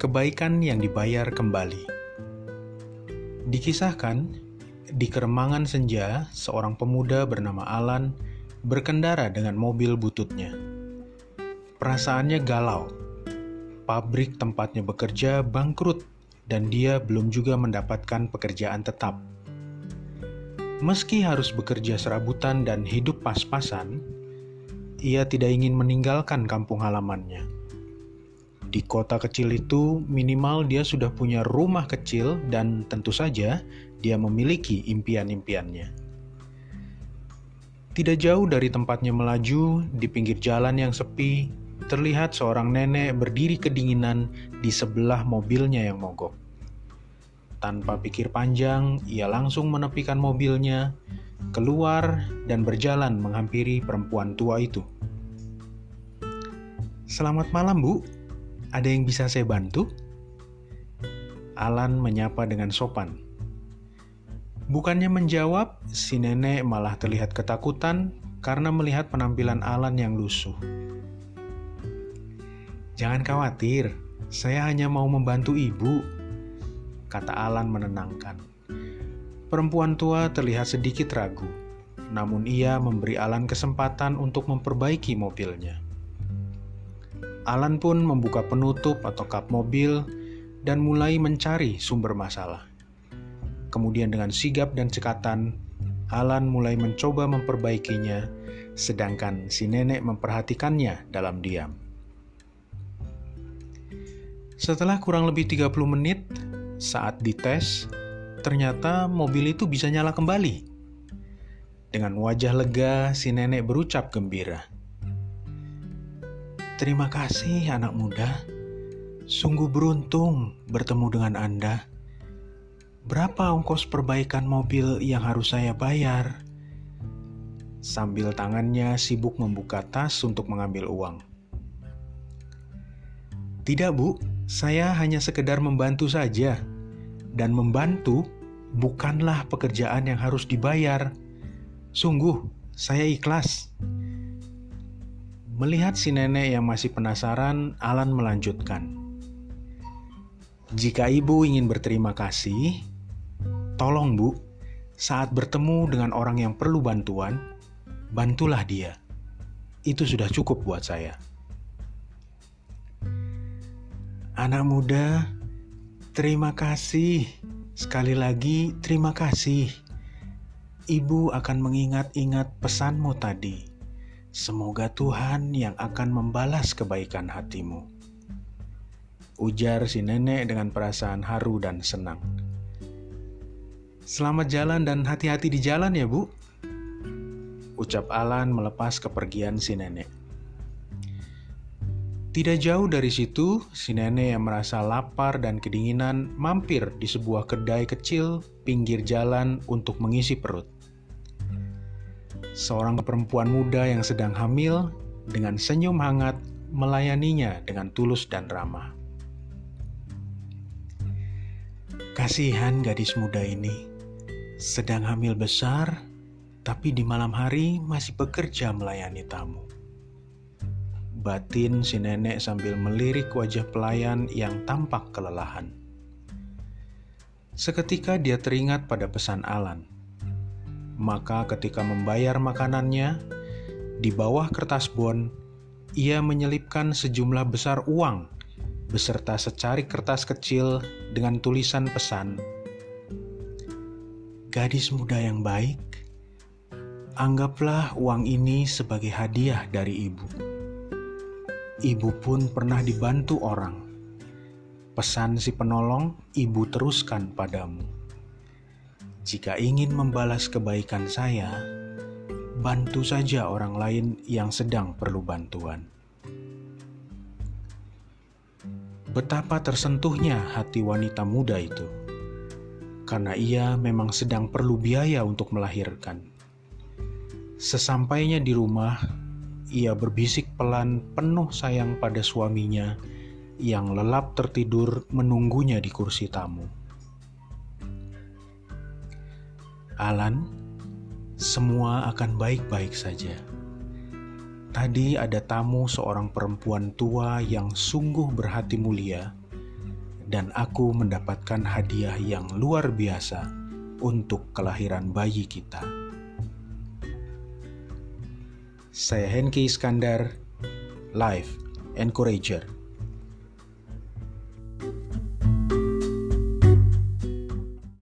Kebaikan yang dibayar kembali. Dikisahkan, di keremangan senja, seorang pemuda bernama Alan berkendara dengan mobil bututnya. Perasaannya galau. Pabrik tempatnya bekerja bangkrut dan dia belum juga mendapatkan pekerjaan tetap. Meski harus bekerja serabutan dan hidup pas-pasan, ia tidak ingin meninggalkan kampung halamannya. Di kota kecil itu, minimal dia sudah punya rumah kecil, dan tentu saja dia memiliki impian-impiannya. Tidak jauh dari tempatnya melaju, di pinggir jalan yang sepi, terlihat seorang nenek berdiri kedinginan di sebelah mobilnya yang mogok. Tanpa pikir panjang, ia langsung menepikan mobilnya, keluar, dan berjalan menghampiri perempuan tua itu. "Selamat malam, Bu. Ada yang bisa saya bantu?" Alan menyapa dengan sopan. Bukannya menjawab, si nenek malah terlihat ketakutan karena melihat penampilan Alan yang lusuh. Jangan khawatir, saya hanya mau membantu ibu, kata Alan menenangkan. Perempuan tua terlihat sedikit ragu, namun ia memberi Alan kesempatan untuk memperbaiki mobilnya. Alan pun membuka penutup atau kap mobil dan mulai mencari sumber masalah. Kemudian dengan sigap dan cekatan, Alan mulai mencoba memperbaikinya, sedangkan si nenek memperhatikannya dalam diam. Setelah kurang lebih 30 menit, saat dites, ternyata mobil itu bisa nyala kembali. Dengan wajah lega, si nenek berucap gembira. Terima kasih anak muda. Sungguh beruntung bertemu dengan Anda. Berapa ongkos perbaikan mobil yang harus saya bayar? Sambil tangannya sibuk membuka tas untuk mengambil uang. Tidak, Bu. Saya hanya sekedar membantu saja. Dan membantu bukanlah pekerjaan yang harus dibayar. Sungguh, saya ikhlas. Melihat si nenek yang masih penasaran, Alan melanjutkan. Jika ibu ingin berterima kasih, Tolong bu, saat bertemu dengan orang yang perlu bantuan, bantulah dia. Itu sudah cukup buat saya. Anak muda, terima kasih. Sekali lagi, terima kasih. Ibu akan mengingat-ingat pesanmu tadi. Semoga Tuhan yang akan membalas kebaikan hatimu. Ujar si nenek dengan perasaan haru dan senang. Selamat jalan dan hati-hati di jalan ya, Bu. Ucap Alan melepas kepergian si nenek. Tidak jauh dari situ, si nenek yang merasa lapar dan kedinginan mampir di sebuah kedai kecil pinggir jalan untuk mengisi perut. Seorang perempuan muda yang sedang hamil dengan senyum hangat melayaninya dengan tulus dan ramah. Kasihan gadis muda ini sedang hamil besar, tapi di malam hari masih bekerja melayani tamu. Batin si nenek sambil melirik wajah pelayan yang tampak kelelahan. Seketika dia teringat pada pesan Alan. Maka ketika membayar makanannya, di bawah kertas bon, ia menyelipkan sejumlah besar uang beserta secari kertas kecil dengan tulisan pesan Gadis muda yang baik, anggaplah uang ini sebagai hadiah dari ibu. Ibu pun pernah dibantu orang. Pesan si penolong, ibu teruskan padamu. Jika ingin membalas kebaikan saya, bantu saja orang lain yang sedang perlu bantuan. Betapa tersentuhnya hati wanita muda itu karena ia memang sedang perlu biaya untuk melahirkan. Sesampainya di rumah, ia berbisik pelan penuh sayang pada suaminya yang lelap tertidur menunggunya di kursi tamu. Alan, semua akan baik-baik saja. Tadi ada tamu seorang perempuan tua yang sungguh berhati mulia dan aku mendapatkan hadiah yang luar biasa untuk kelahiran bayi kita. Saya Henki Iskandar, Life Encourager.